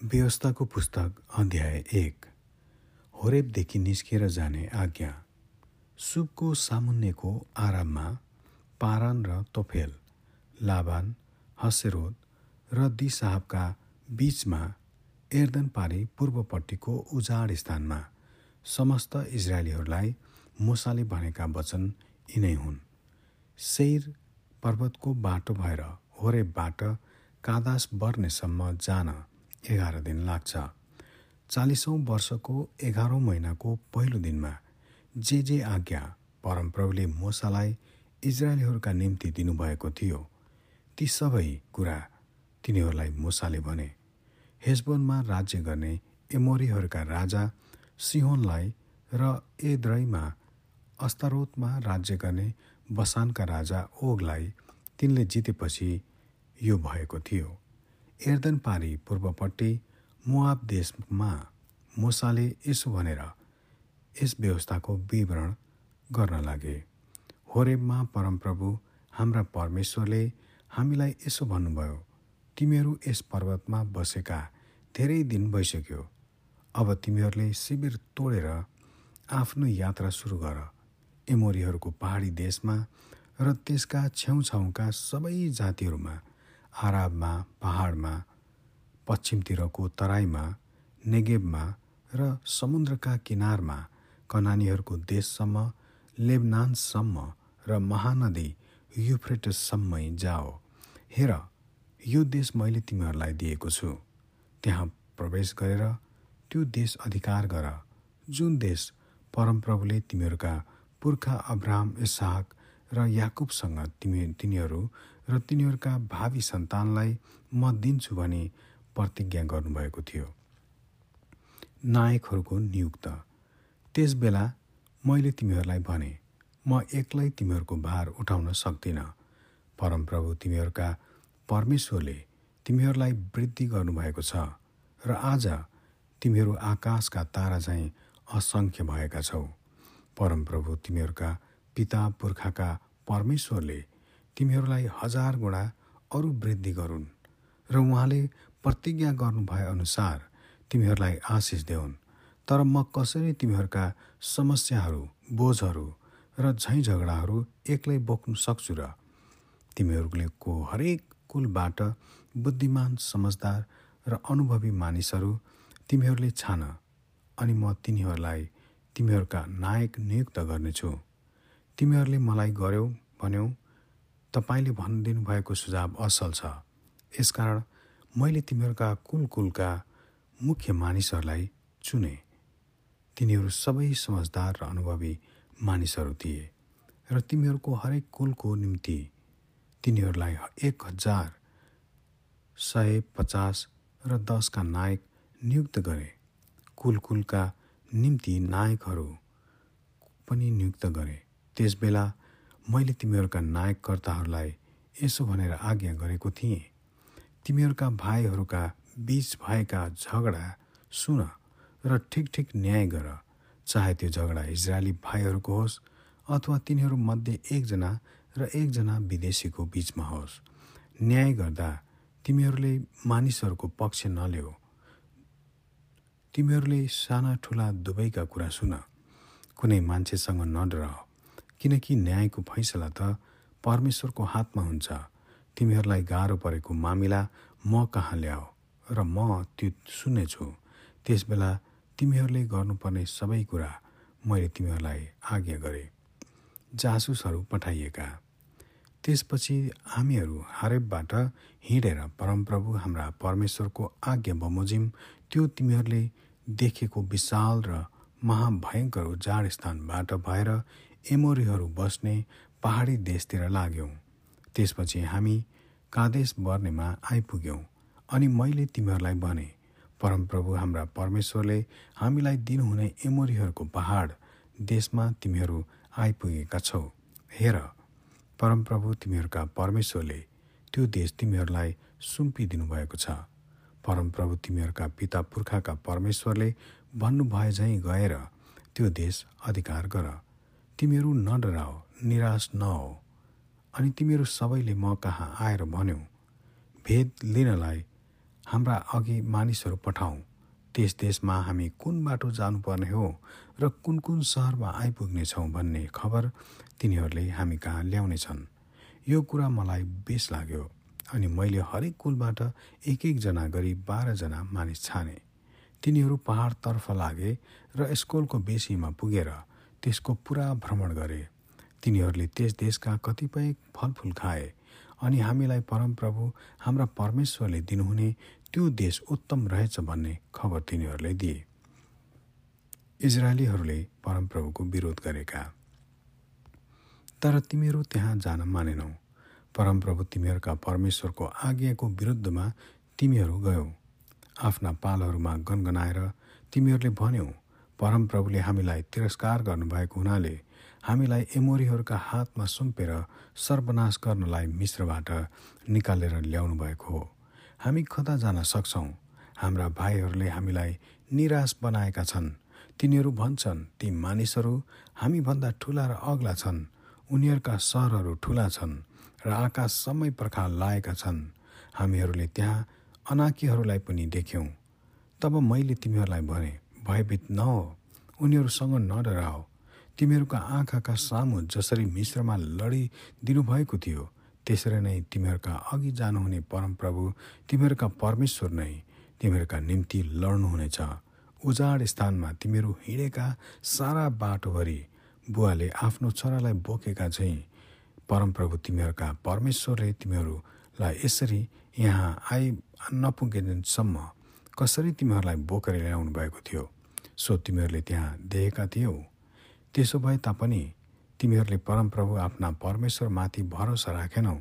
व्यवस्थाको पुस्तक अध्याय एक होरेबदेखि निस्किएर जाने आज्ञा। सुबको सामुन्नेको आराममा पारान र तोफेल लाबान हसेरोद र दिसाहबका बीचमा एर्दन पारी पूर्वपट्टिको उजाड स्थानमा समस्त इजरायलीहरूलाई मुसाले भनेका वचन यिनै हुन्। सेर पर्वतको बाटो भएर होरेबबाट कादास बर्नेसम्म जान एघार दिन लाग्छ। चालिसौँ वर्षको एघारौँ महिनाको पहिलो दिनमा जे जे आज्ञा परमप्रभुले मोसालाई इजरायलीहरूका निम्ति दिनुभएको थियो ती सबै कुरा तिनीहरूलाई मुसाले भने। हेजबोनमा राज्य गर्ने एमोरीहरूका राजा सिहोनलाई र एद्रैमा अस्तारोतमा राज्य गर्ने बसानका राजा ओगलाई तिनले जितेपछि यो भएको थियो। एर्दन पारी पूर्वपट्टि मुआब देशमा मुसाले यसो भनेर यस व्यवस्थाको विवरण गर्न लागे। होरेबमा परमप्रभु हाम्रा परमेश्वरले हामीलाई यसो भन्नुभयो तिमीहरू यस पर्वतमा बसेका धेरै दिन भइसक्यो। अब तिमीहरूले शिविर तोडेर आफ्नो यात्रा सुरु गर। एमोरीहरूको पहाडी देशमा र त्यसका छेउछाउका सबै जातिहरूमा आराबमा पहाडमा पश्चिमतिरको तराईमा नेगेबमा र समुद्रका किनारमा कनानीहरूको देशसम्म लेबनानसम्म र महानदी युफ्रेटसम्मै जाओ। हेर यो देश मैले तिमीहरूलाई दिएको छु। त्यहाँ प्रवेश गरेर त्यो देश अधिकार गर। जुन देश परमप्रभुले तिमीहरूका पुर्खा अब्राहम इसाक र याकुबसँग तिमी तिनीहरू र तिनीहरूका भावी सन्तानलाई म दिन्छु भने प्रतिज्ञा गर्नुभएको थियो। नायकहरूको नियुक्त। त्यस बेला मैले तिमीहरूलाई भने म एक्लै तिमीहरूको भार उठाउन सक्दिनँ। परमप्रभु तिमीहरूका परमेश्वरले तिमीहरूलाई वृद्धि गर्नुभएको छ र आज तिमीहरू आकाशका तारा झैँ असङ्ख्य भएका छौ। परमप्रभु तिमीहरूका पिता पुर्खाका परमेश्वरले तिमीहरूलाई हजार गुणा अरू वृद्धि गरून् र उहाँले प्रतिज्ञा गर्नुभए अनुसार तिमीहरूलाई आशिष देऊन्। तर म कसरी तिमीहरूका समस्याहरू बोझहरू र झैँ झगडाहरू एक्लै बोक्नु सक्छु र तिमीहरूको हरेक कुलबाट बुद्धिमान समझदार र अनुभवी मानिसहरू तिमीहरूले छान अनि म तिनीहरूलाई तिमीहरूका नायक नियुक्त गर्नेछु। तिमीहरूले मलाई गर्यौ भन्यौ तपाईँले भनिदिनु भएको सुझाव असल छ। यसकारण मैले तिमीहरूका कुल कुलका मुख्य मानिसहरूलाई चुने। तिनीहरू सबै समझदार र अनुभवी मानिसहरू थिए र तिमीहरूको हरेक कुलको निम्ति तिनीहरूलाई एक हजार सय पचास र दसका नायक नियुक्त गरे। कुल कुलका निम्ति नायकहरू पनि नियुक्त गरे। त्यसबेला मैले तिमीहरूका नायककर्ताहरूलाई यसो भनेर आज्ञा गरेको थिएँ। तिमीहरूका भाइहरूका बीच भएका झगडा सुन र ठिक ठिक न्याय गर। चाहे त्यो झगडा इजरायली भाइहरूको होस् अथवा तिनीहरूमध्ये एकजना र एकजना विदेशीको बीचमा होस्। न्याय गर्दा तिमीहरूले मानिसहरूको पक्ष नल्याऊ तिमीहरूले साना ठुला दुवैका कुरा सुन। कुनै मान्छेसँग नडर किनकि न्यायको फैसला त परमेश्वरको हातमा हुन्छ। तिमीहरूलाई गाह्रो परेको मामिला म कहाँ ल्याऊ र म त्यो सुन्नेछु। त्यसबेला तिमीहरूले गर्नुपर्ने सबै कुरा मैले तिमीहरूलाई आज्ञा गरेँ। जासुसहरू पठाइएका। त्यसपछि हामीहरू हारेबबाट हिँडेर परमप्रभु हाम्रा परमेश्वरको आज्ञा बमोजिम त्यो तिमीहरूले देखेको विशाल र महाभयङ्कर जाड स्थानबाट भएर एमोरीहरू बस्ने पहाडी देशतिर लाग्यौँ। त्यसपछि हामी कादेश बर्नेमा आइपुग्यौँ अनि मैले तिमीहरूलाई भने परमप्रभु हाम्रा परमेश्वरले हामीलाई दिनुहुने एमोरीहरूको पहाड देशमा तिमीहरू आइपुगेका छौ। हेर परमप्रभु तिमीहरूका परमेश्वरले त्यो देश तिमीहरूलाई सुम्पिदिनु भएको छ। परमप्रभु तिमीहरूका पिता पुर्खाका परमेश्वरले भन्नुभए झैँ गएर त्यो देश अधिकार गर। तिमीहरू नडराओ निराश नहो। अनि तिमीहरू सबैले म कहाँ आएर भन्यौ भेद लिनलाई हाम्रा अघि मानिसहरू पठाउँ त्यस देशमा हामी कुन बाटो जानुपर्ने हो र कुन कुन सहरमा आइपुग्नेछौँ भन्ने खबर तिनीहरूले हामी कहाँ ल्याउनेछन्? यो कुरा मलाई बेस लाग्यो अनि मैले हरेक कुलबाट एक एकजना गरी बाह्रजना मानिस छाने। तिनीहरू पहाडतर्फ लागे र स्कुलको बेसीमा पुगेर त्यसको पुरा भ्रमण गरे। तिनीहरूले त्यस देशका कतिपय फलफुल खाए अनि हामीलाई परमप्रभु हाम्रा परमेश्वरले दिनुहुने त्यो देश उत्तम रहेछ भन्ने खबर तिनीहरूले दिए। इजरायलीहरूले परमप्रभुको विरोध गरेका। तर तिमीहरू त्यहाँ जान मानेनौ। परमप्रभु तिमीहरूका परमेश्वरको आज्ञाको विरुद्धमा तिमीहरू गयौ। आफ्ना पालहरूमा गनगनाएर तिमीहरूले भन्यौ परमप्रभुले हामीलाई तिरस्कार गर्नुभएको हुनाले हामीलाई एमोरीहरूका हातमा सुम्पेर सर्वनाश गर्नलाई मिश्रबाट निकालेर ल्याउनु भएको हो। हामी कता जान सक्छौँ। हाम्रा भाइहरूले हामीलाई निराश बनाएका छन्। तिनीहरू भन्छन् ती मानिसहरू हामीभन्दा ठुला र अग्ला छन्। उनीहरूका सहरहरू ठुला छन् र आकाश समय पर्खाल लाएका छन्। हामीहरूले त्यहाँ अनाकीहरूलाई पनि देख्यौँ। तब मैले तिमीहरूलाई भने भयभीत नहो। उनीहरूसँग नडराओ तिमीहरूका आँखाका सामु जसरी मिश्रमा लडिदिनुभएको थियो त्यसरी नै तिमीहरूका अघि जानुहुने परमप्रभु तिमीहरूका परमेश्वर नै तिमीहरूका निम्ति लड्नुहुनेछ। उजाड स्थानमा तिमीहरू हिँडेका सारा बाटोभरि बुवाले आफ्नो छोरालाई बोकेका चाहिँ परमप्रभु तिमीहरूका परमेश्वरले तिमीहरूलाई यसरी यहाँ आइ नपुगेसम्म कसरी तिमीहरूलाई बोकेर ल्याउनु भएको थियो? सो तिमीहरूले त्यहाँ देखेका थियौ। त्यसो भए तापनि तिमीहरूले परमप्रभु आफ्ना परमेश्वरमाथि भरोसा राखेनौ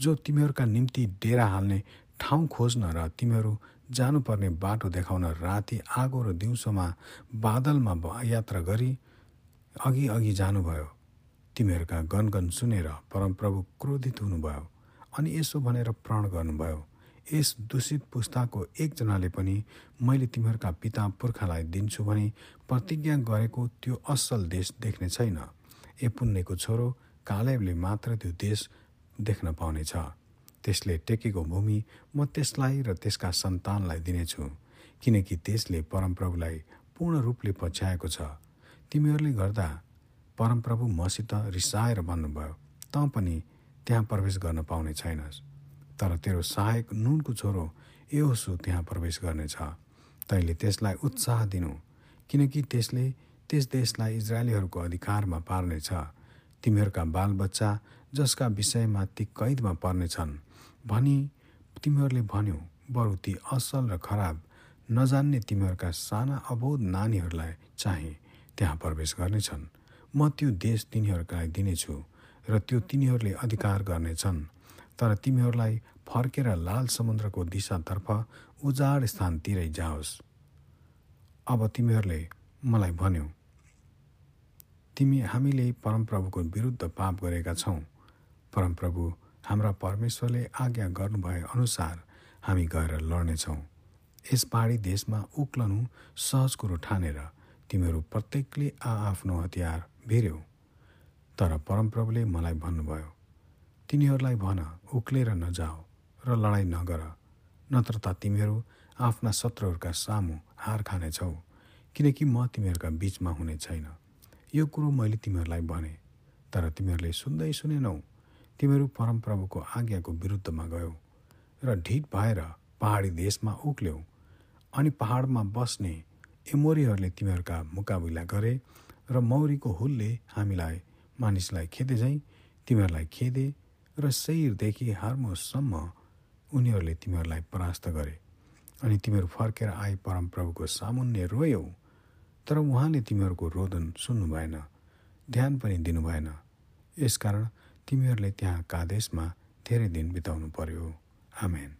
जो तिमीहरूका निम्ति डेरा हाल्ने ठाउँ खोज्न र तिमीहरू जानुपर्ने बाटो देखाउन राति आगो र दिउँसोमा बादलमा यात्रा गरी अघि अघि जानुभयो। तिमीहरूका गनगन सुनेर परमप्रभु क्रोधित हुनुभयो अनि यसो भनेर प्रण गर्नुभयो। यस दूषित पुस्ताको एकजनाले पनि मैले तिमीहरूका पिता पुर्खालाई दिन्छु भने प्रतिज्ञा गरेको त्यो असल देश देख्ने छैन। ए पुण्यको छोरो कालेबले मात्र त्यो देश देख्न पाउनेछ। त्यसले टेकेको भूमि म त्यसलाई र त्यसका सन्तानलाई दिनेछु किनकि त्यसले परमप्रभुलाई पूर्ण रूपले पछ्याएको छ। तिमीहरूले गर्दा परमप्रभु मसित रिसाएर भन्नुभयो तँ पनि त्यहाँ प्रवेश गर्न पाउने छैनस्। तर तेरो सहायक नुनको छोरो एहोसु त्यहाँ प्रवेश गर्नेछ। तैँले त्यसलाई उत्साह दिनु किनकि त्यसले त्यस देशलाई इजरायलीहरूको अधिकारमा पार्नेछ। तिमीहरूका बालबच्चा जसका विषयमा ती कैदमा पर्नेछन् भनी तिमीहरूले भन्यौ बरु ती असल र खराब नजान्ने तिमीहरूका साना अबोध नानीहरूलाई चाहिँ त्यहाँ प्रवेश गर्नेछन्। म त्यो देश तिनीहरूका दिनेछु र त्यो तिनीहरूले अधिकार गर्नेछन्। तर तिमीहरूलाई फर्केर लाल समुद्रको दिशातर्फ उजाड स्थानतिरै जाओस्। अब तिमीहरूले मलाई भन्यौ तिमी हामीले परमप्रभुको विरुद्ध पाप गरेका छौँ। परमप्रभु हाम्रा परमेश्वरले आज्ञा गर्नुभए अनुसार हामी गएर लड्नेछौँ। यस पहाडी देशमा उक्लनु सहज कुरो ठानेर तिमीहरू प्रत्येकले आआफ्नो हतियार भिर्यौ। तर परमप्रभुले मलाई भन्नुभयो तिनीहरूलाई भन उक्लेर नजाऊ र लडाइँ नगर नत्र त तिमीहरू आफ्ना शत्रुहरूका सामु हार खानेछौ किनकि म तिमीहरूका बिचमा हुने छैन। यो कुरो मैले तिमीहरूलाई भने तर तिमीहरूले सुन्दै सुनेनौ। तिमीहरू परमप्रभुको आज्ञाको विरुद्धमा गयौ र ढिट भएर पहाडी देशमा उक्ल्यौ अनि पहाडमा बस्ने एमोरीहरूले तिमीहरूका मुकाबिला गरे र मौरीको हुलले हामीलाई मानिसलाई खेदे झैँ तिमीहरूलाई खेदे र शैरदेखि हार्मोसम्म उनीहरूले तिमीहरूलाई परास्त गरे अनि तिमीहरू फर्केर आए परमप्रभुको सामुन्य रोयौ तर उहाँले तिमीहरूको रोदन सुन्नु भएन ध्यान पनि दिनु भएन। यसकारण तिमीहरूले त्यहाँ कादेशमा धेरै दिन बिताउनु पर्यो। आमेन।